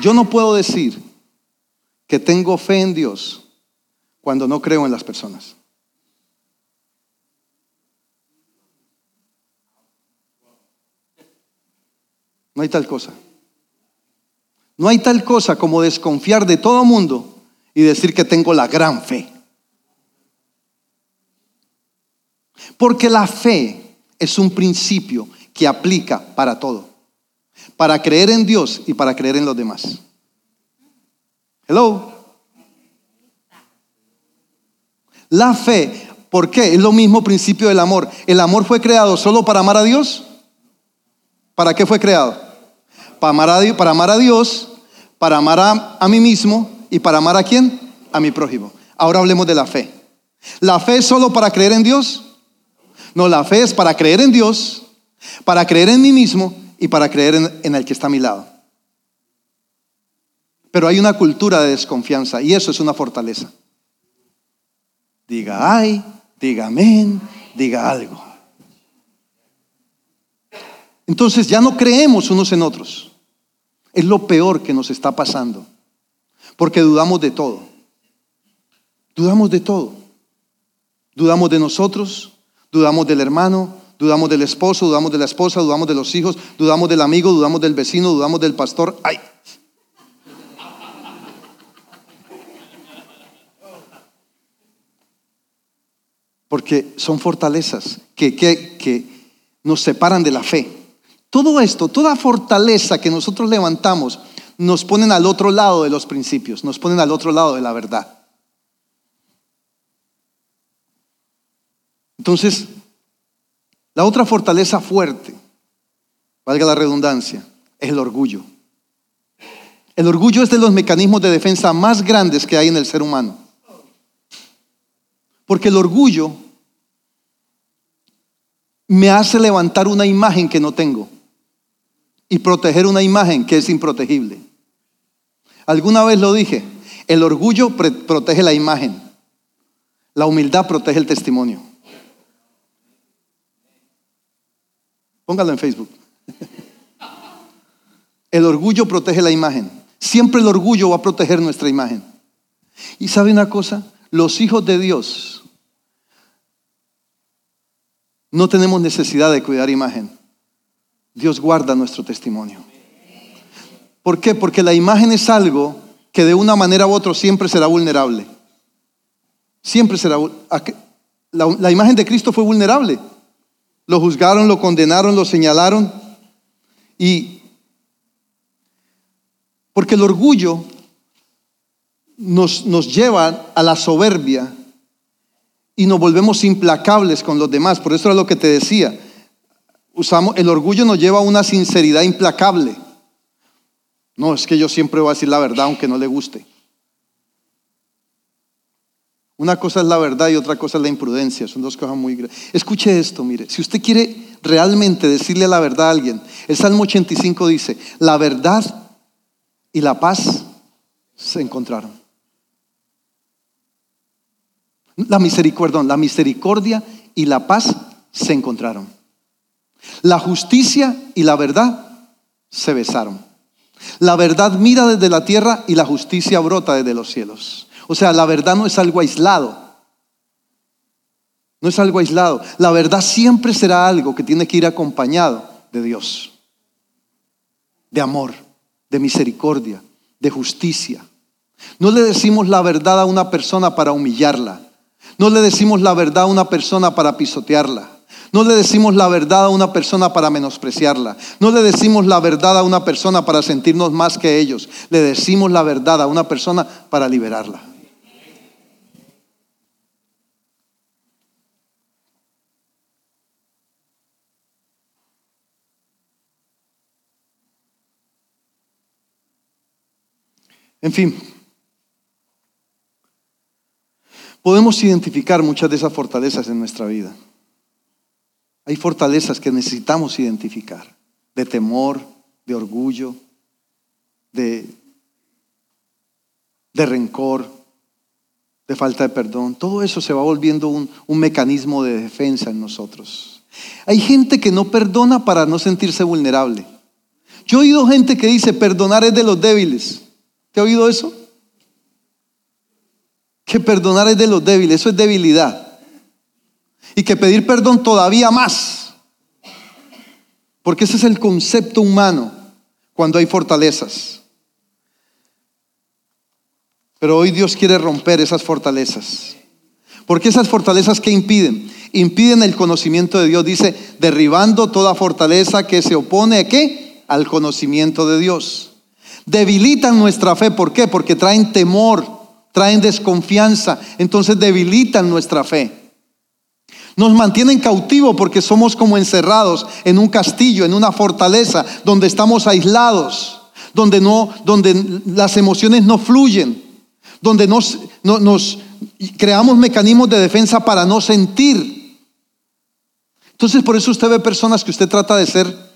Yo no puedo decir que tengo fe en Dios cuando no creo en las personas. No hay tal cosa. No hay tal cosa como desconfiar de todo mundo y decir que tengo la gran fe. Porque la fe es un principio que aplica para todo. Para creer en Dios y para creer en los demás. Hello. La fe, ¿por qué? Es lo mismo principio del amor. ¿El amor fue creado solo para amar a Dios? ¿Para qué fue creado? Para amar a Dios, para amar a, Dios, para amar a, a mí mismo y para amar a quién? A mi prójimo. Ahora hablemos de la fe. ¿La fe es solo para creer en Dios? No, la fe es para creer en Dios, para creer en mí mismo y para creer en, el que está a mi lado. Pero hay una cultura de desconfianza y eso es una fortaleza. Diga ay, diga amén, diga algo. Entonces ya no creemos unos en otros. Es lo peor que nos está pasando, porque dudamos de todo. Dudamos de todo. Dudamos de nosotros, dudamos del hermano, dudamos del esposo, dudamos de la esposa, dudamos de los hijos, dudamos del amigo, dudamos del vecino, dudamos del pastor. ¡Ay! Porque son fortalezas que, que, que nos separan de la fe. Todo esto, toda fortaleza que nosotros levantamos, nos ponen al otro lado de los principios, nos ponen al otro lado de la verdad. Entonces, la otra fortaleza fuerte, valga la redundancia, es el orgullo. El orgullo es de los mecanismos de defensa más grandes que hay en el ser humano. Porque el orgullo me hace levantar una imagen que no tengo y proteger una imagen que es improtegible. Alguna vez lo dije, el orgullo protege la imagen, la humildad protege el testimonio. Póngalo en Facebook. El orgullo protege la imagen. Siempre el orgullo va a proteger nuestra imagen. Y sabe una cosa, los hijos de Dios no tenemos necesidad de cuidar imagen. Dios guarda nuestro testimonio. ¿Por qué? Porque la imagen es algo que de una manera u otra siempre será vulnerable. Siempre será. La, la imagen de Cristo fue vulnerable. Lo juzgaron, lo condenaron, lo señalaron. Y porque el orgullo nos, nos lleva a la soberbia y nos volvemos implacables con los demás. Por eso es lo que te decía. Usamos, el orgullo nos lleva a una sinceridad implacable. No, es que yo siempre voy a decir la verdad aunque no le guste. Una cosa es la verdad y otra cosa es la imprudencia. Son dos cosas muy grandes. Escuche esto, mire. Si usted quiere realmente decirle la verdad a alguien, el Salmo 85 dice, la verdad y la paz se encontraron. La misericordia, la misericordia y la paz se encontraron. La justicia y la verdad se besaron. La verdad mira desde la tierra y la justicia brota desde los cielos. O sea, la verdad no es algo aislado. No es algo aislado. La verdad siempre será algo que tiene que ir acompañado de Dios. De amor, de misericordia, de justicia. No le decimos la verdad a una persona para humillarla. No le decimos la verdad a una persona para pisotearla. No le decimos la verdad a una persona para menospreciarla. No le decimos la verdad a una persona para sentirnos más que ellos. Le decimos la verdad a una persona para liberarla. En fin, podemos identificar muchas de esas fortalezas en nuestra vida. Hay fortalezas que necesitamos identificar, de temor, de orgullo, de, rencor, de falta de perdón. Todo eso se va volviendo un, un mecanismo de defensa en nosotros. Hay gente que no perdona para no sentirse vulnerable. Yo he oído gente que dice, perdonar es de los débiles. ¿Te ha oído eso? Que perdonar es de los débiles, eso es debilidad. Y que pedir perdón todavía más. Porque ese es el concepto humano cuando hay fortalezas. Pero hoy Dios quiere romper esas fortalezas. Porque esas fortalezas que impiden? Impiden el conocimiento de Dios. Dice, derribando toda fortaleza que se opone a qué? Al conocimiento de Dios. Debilitan nuestra fe. ¿Por qué? Porque traen temor, traen desconfianza. Entonces debilitan nuestra fe. Nos mantienen cautivos porque somos como encerrados en un castillo, en una fortaleza, donde estamos aislados, donde, no, donde las emociones no fluyen, donde nos, nos creamos mecanismos de defensa para no sentir. Entonces por eso usted ve personas que usted trata de ser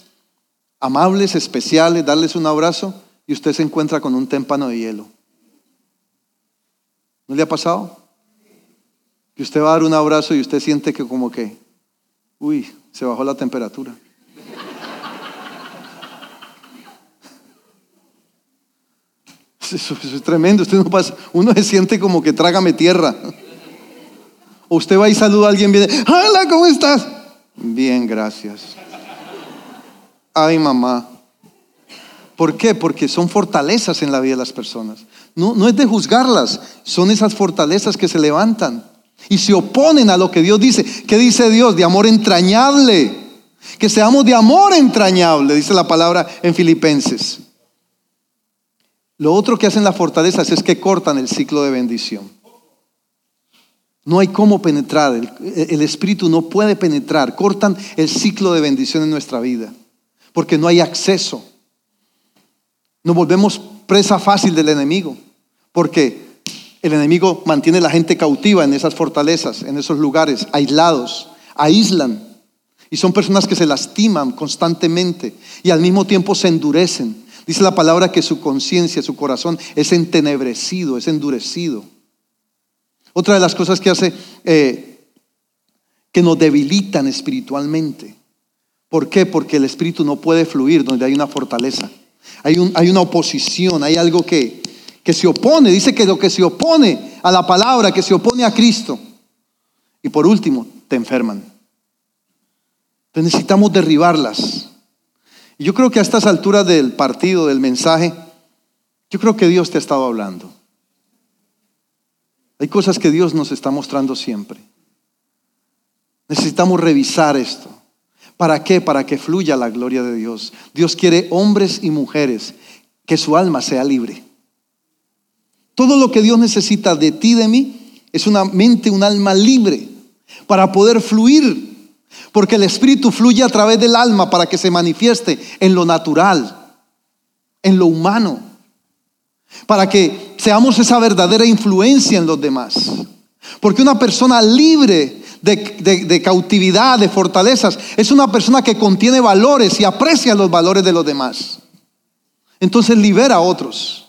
amables, especiales, darles un abrazo, y usted se encuentra con un témpano de hielo. ¿No le ha pasado? Que usted va a dar un abrazo y usted siente que como que, uy, se bajó la temperatura. Eso, es tremendo. Usted no pasa, uno se siente como que trágame tierra. O usted va y saluda a alguien, viene, hola, ¿cómo estás? Bien, gracias. Ay, mamá. ¿Por qué? Porque son fortalezas en la vida de las personas. No, no es de juzgarlas, son esas fortalezas que se levantan y se oponen a lo que Dios dice. ¿Qué dice Dios? De amor entrañable. Que seamos de amor entrañable, dice la palabra en Filipenses. Lo otro que hacen las fortalezas es que cortan el ciclo de bendición. No hay cómo penetrar, el, espíritu no puede penetrar, cortan el ciclo de bendición en nuestra vida, porque no hay acceso. Nos volvemos presa fácil del enemigo, porque el enemigo mantiene a la gente cautiva en esas fortalezas, en esos lugares, aislados, aíslan. Y son personas que se lastiman constantemente y al mismo tiempo se endurecen. Dice la palabra que su conciencia, su corazón es entenebrecido, es endurecido. Otra de las cosas que hace eh, que nos debilitan espiritualmente. ¿Por qué? Porque el espíritu no puede fluir donde hay una fortaleza. Hay, un, hay una oposición, hay algo que, que se opone. Dice que lo que se opone a la palabra, que se opone a Cristo. Y por último, te enferman. Entonces necesitamos derribarlas. Y yo creo que a estas alturas del partido, del mensaje, yo creo que Dios te ha estado hablando. Hay cosas que Dios nos está mostrando siempre. Necesitamos revisar esto. ¿Para qué? Para que fluya la gloria de Dios. Dios quiere hombres y mujeres que su alma sea libre. Todo lo que Dios necesita de ti, de mí, es una mente, un alma libre para poder fluir. Porque el Espíritu fluye a través del alma para que se manifieste en lo natural, en lo humano para que seamos esa verdadera influencia en los demás. Porque una persona libre de, cautividad, de fortalezas, es una persona que contiene valores y aprecia los valores de los demás. Entonces libera a otros.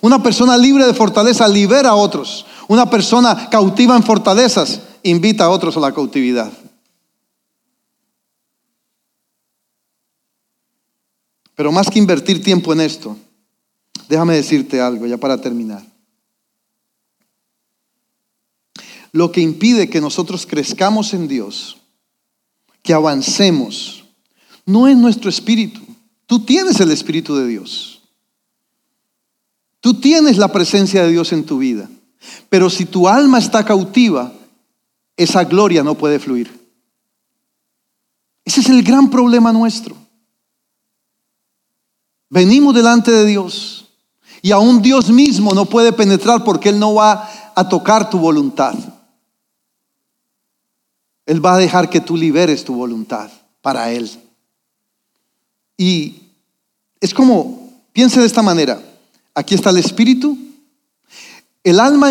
Una persona libre de fortaleza libera a otros. Una persona cautiva en fortalezas invita a otros a la cautividad. Pero más que invertir tiempo en esto, Déjame decirte algo ya para terminar. Lo que impide que nosotros crezcamos en Dios, que avancemos, no es nuestro espíritu. Tú tienes el espíritu de Dios. Tú tienes la presencia de Dios en tu vida. Pero si tu alma está cautiva, esa gloria no puede fluir. Ese es el gran problema nuestro. Venimos delante de Dios y aún Dios mismo no puede penetrar porque Él no va a tocar tu voluntad. Él va a dejar que tú liberes tu voluntad para Él. Y es como, piense de esta manera, aquí está el espíritu, el alma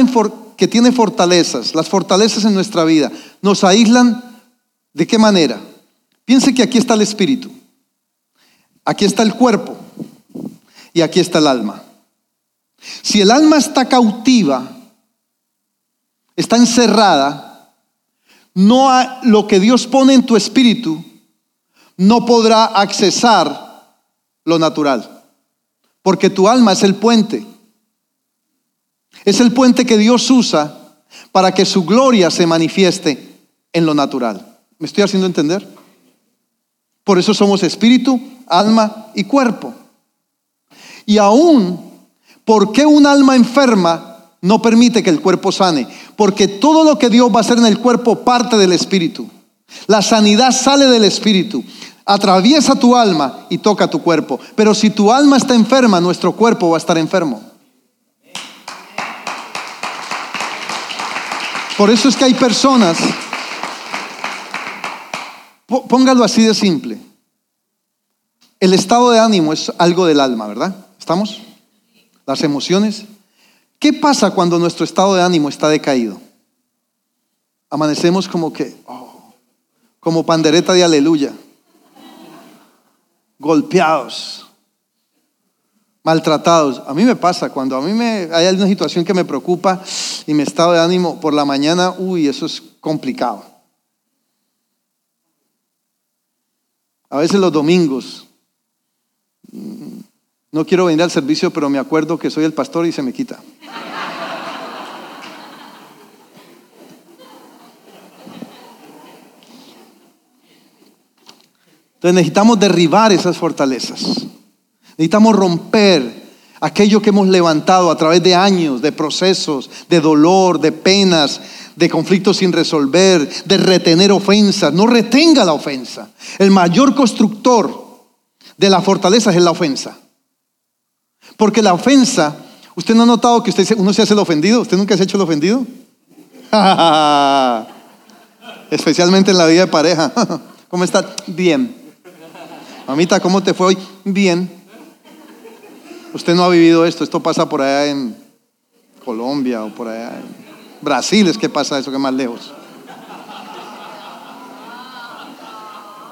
que tiene fortalezas, las fortalezas en nuestra vida, nos aíslan de qué manera. Piense que aquí está el espíritu, aquí está el cuerpo y aquí está el alma. Si el alma está cautiva, está encerrada, no lo que Dios pone en tu espíritu no podrá accesar lo natural, porque tu alma es el puente. Es el puente que Dios usa para que su gloria se manifieste en lo natural. ¿Me estoy haciendo entender? Por eso somos espíritu, alma y cuerpo. Y aún ¿Por qué un alma enferma no permite que el cuerpo sane? Porque todo lo que Dios va a hacer en el cuerpo parte del espíritu. La sanidad sale del espíritu, atraviesa tu alma y toca tu cuerpo. Pero si tu alma está enferma, nuestro cuerpo va a estar enfermo. Por eso es que hay personas, póngalo así de simple, el estado de ánimo es algo del alma, ¿verdad? ¿Estamos? las emociones. ¿Qué pasa cuando nuestro estado de ánimo está decaído? Amanecemos como que, oh, como pandereta de aleluya, golpeados, maltratados. A mí me pasa, cuando a mí me, hay alguna situación que me preocupa y mi estado de ánimo por la mañana, uy, eso es complicado. A veces los domingos, No quiero venir al servicio, pero me acuerdo que soy el pastor y se me quita. Entonces necesitamos derribar esas fortalezas. Necesitamos romper aquello que hemos levantado a través de años, de procesos, de dolor, de penas, de conflictos sin resolver, de retener ofensas. No retenga la ofensa. El mayor constructor de la fortaleza es la ofensa. Porque la ofensa, ¿usted no ha notado que usted, uno se hace el ofendido? ¿Usted nunca se ha hecho el ofendido? Especialmente en la vida de pareja. ¿Cómo está? Bien. Mamita, ¿cómo te fue hoy? Bien. Usted no ha vivido esto, esto pasa por allá en Colombia o por allá en Brasil, es que pasa eso que más lejos.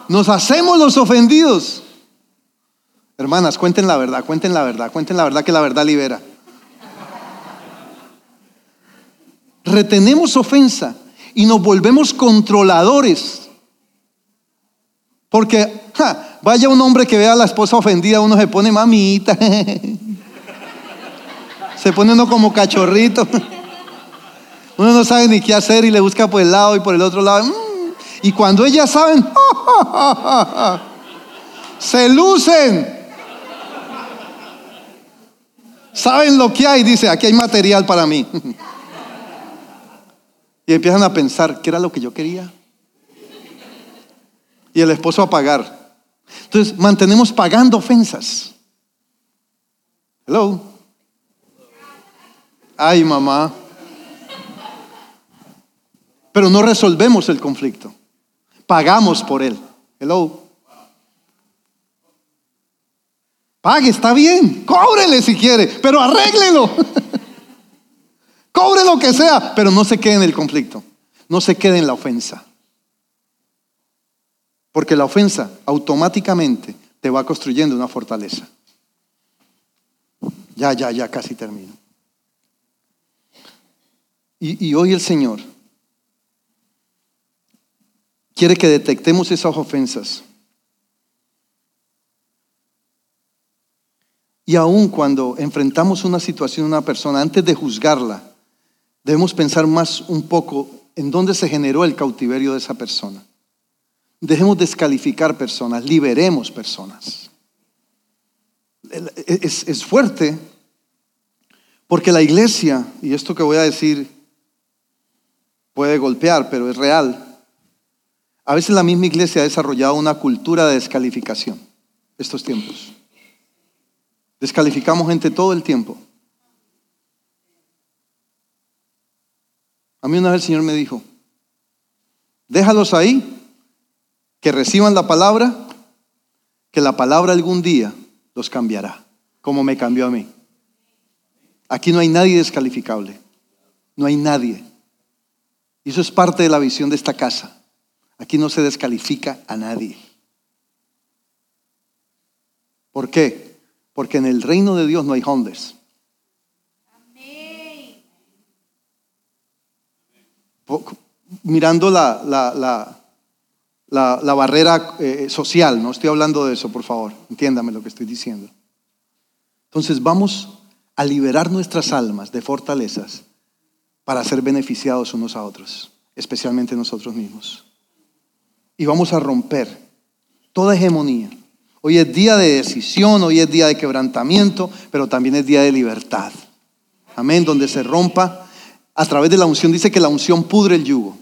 Nos hacemos los ofendidos. Hermanas, cuenten la verdad, cuenten la verdad, cuenten la verdad que la verdad libera. Retenemos ofensa y nos volvemos controladores. Porque vaya un hombre que vea a la esposa ofendida, uno se pone mamita. se pone uno como cachorrito. Uno no sabe ni qué hacer y le busca por el lado y por el otro lado. Mm. Y cuando ellas saben, se lucen. Saben lo que hay, dice, aquí hay material para mí. Y empiezan a pensar, ¿qué era lo que yo quería? Y el esposo a pagar. Entonces, mantenemos pagando ofensas. Hello. Ay, mamá. Pero no resolvemos el conflicto. Pagamos por él. Hello. Pague, está bien. Cóbrele si quiere, pero arréglelo. Cobre lo que sea, pero no se quede en el conflicto. No se quede en la ofensa. Porque la ofensa automáticamente te va construyendo una fortaleza. Ya, ya, ya, casi termino. Y, y hoy el Señor quiere que detectemos esas ofensas Y aun cuando enfrentamos una situación, una persona, antes de juzgarla, debemos pensar más un poco en dónde se generó el cautiverio de esa persona. Dejemos descalificar personas, liberemos personas. Es, es fuerte porque la iglesia, y esto que voy a decir puede golpear, pero es real, a veces la misma iglesia ha desarrollado una cultura de descalificación estos tiempos. Descalificamos gente todo el tiempo. A mí una vez el Señor me dijo, déjalos ahí, que reciban la palabra, que la palabra algún día los cambiará, como me cambió a mí. Aquí no hay nadie descalificable, no hay nadie. Y eso es parte de la visión de esta casa. Aquí no se descalifica a nadie. ¿Por qué? Porque en el reino de Dios no hay homeless. Mirando la, la, barrera eh, social, no estoy hablando de eso, por favor, entiéndame lo que estoy diciendo. Entonces vamos a liberar nuestras almas de fortalezas para ser beneficiados unos a otros, especialmente nosotros mismos. Y vamos a romper toda hegemonía, Hoy es día de decisión, hoy es día de quebrantamiento, pero también es día de libertad. Amén, donde se rompa a través de la unción. Dice que la unción pudre el yugo.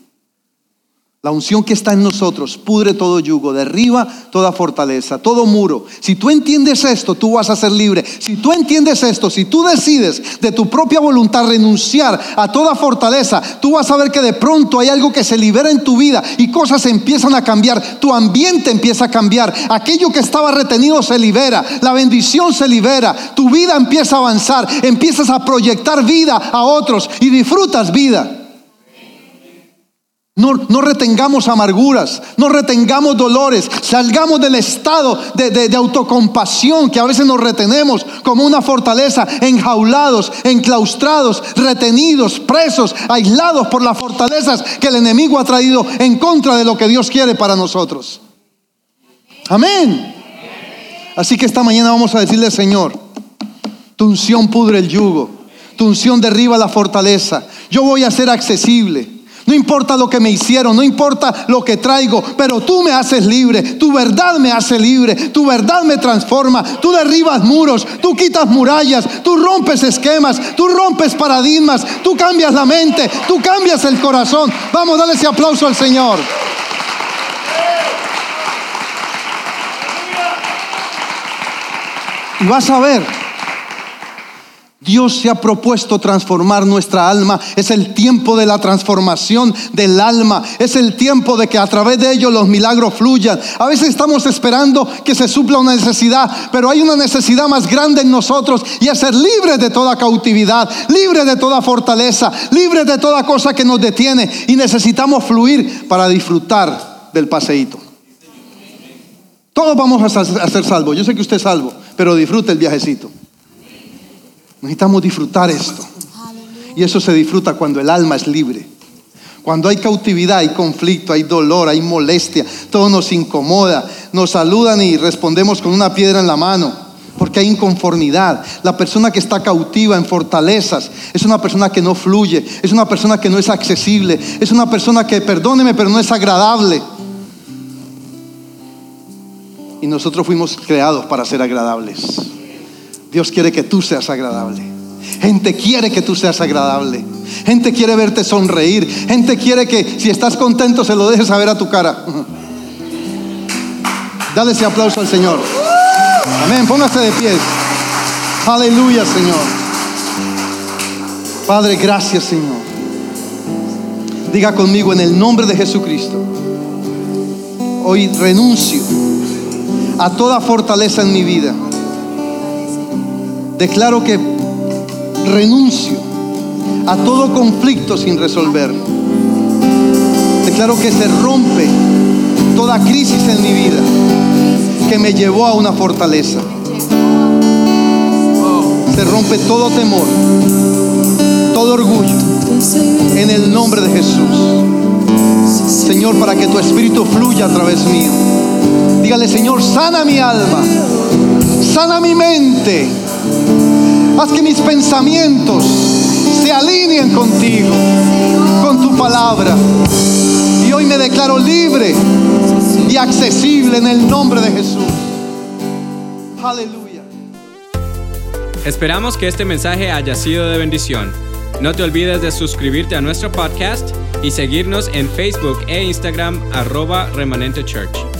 La unción que está en nosotros pudre todo yugo, derriba toda fortaleza, todo muro. Si tú entiendes esto, tú vas a ser libre. Si tú entiendes esto, si tú decides de tu propia voluntad renunciar a toda fortaleza, tú vas a ver que de pronto hay algo que se libera en tu vida y cosas empiezan a cambiar. Tu ambiente empieza a cambiar. Aquello que estaba retenido se libera. La bendición se libera. Tu vida empieza a avanzar. Empiezas a proyectar vida a otros y disfrutas vida. No, retengamos amarguras, no retengamos dolores, salgamos del estado de, de, autocompasión que a veces nos retenemos como una fortaleza, enjaulados, enclaustrados, retenidos, presos, aislados por las fortalezas que el enemigo ha traído en contra de lo que Dios quiere para nosotros. Amén. Así que esta mañana vamos a decirle, Señor, Tu unción pudre el yugo. Tu unción derriba la fortaleza. Yo voy a ser accesible. No importa lo que me hicieron, no importa lo que traigo, pero tú me haces libre, tu verdad me hace libre, tu verdad me transforma, tú derribas muros, tú quitas murallas, tú rompes esquemas, tú rompes paradigmas, tú cambias la mente, tú cambias el corazón. Vamos, dale ese aplauso al Señor. Y vas a ver Dios se ha propuesto transformar nuestra alma. Es el tiempo de la transformación del alma. Es el tiempo de que a través de ello los milagros fluyan. A veces estamos esperando que se supla una necesidad, pero hay una necesidad más grande en nosotros y es ser libres de toda cautividad, libres de toda fortaleza, libres de toda cosa que nos detiene y necesitamos fluir para disfrutar del paseíto. Todos vamos a ser salvos. Yo sé que usted es salvo, pero disfrute el viajecito. Necesitamos disfrutar esto. Y eso se disfruta cuando el alma es libre. Cuando hay cautividad, hay conflicto, hay dolor, hay molestia, todo nos incomoda. Nos saludan y respondemos con una piedra en la mano, porque hay inconformidad. La persona que está cautiva en fortalezas es una persona que no fluye, es una persona que no es accesible, es una persona que, perdóneme, pero no es agradable. Y nosotros fuimos creados para ser agradables. Dios quiere que tú seas agradable. Gente quiere que tú seas agradable. Gente quiere verte sonreír. Gente quiere que si estás contento se lo dejes saber a tu cara. Dale ese aplauso al Señor. Amén. Póngase de pie. Aleluya, Señor. Padre, gracias, Señor. Diga conmigo en el nombre de Jesucristo. Hoy renuncio a toda fortaleza en mi vida Declaro que renuncio a todo conflicto sin resolver. Declaro que se rompe toda crisis en mi vida que me llevó a una fortaleza. Se rompe todo temor, todo orgullo, en el nombre de Jesús. Señor, para que tu espíritu fluya a través mío. Dígale, Señor, sana mi alma, sana mi mente Haz que mis pensamientos se alineen contigo, con tu palabra. Y hoy me declaro libre y accesible en el nombre de Jesús. Aleluya. Esperamos que este mensaje haya sido de bendición. No te olvides de suscribirte a nuestro podcast y seguirnos en Facebook e Instagram arroba remanente church.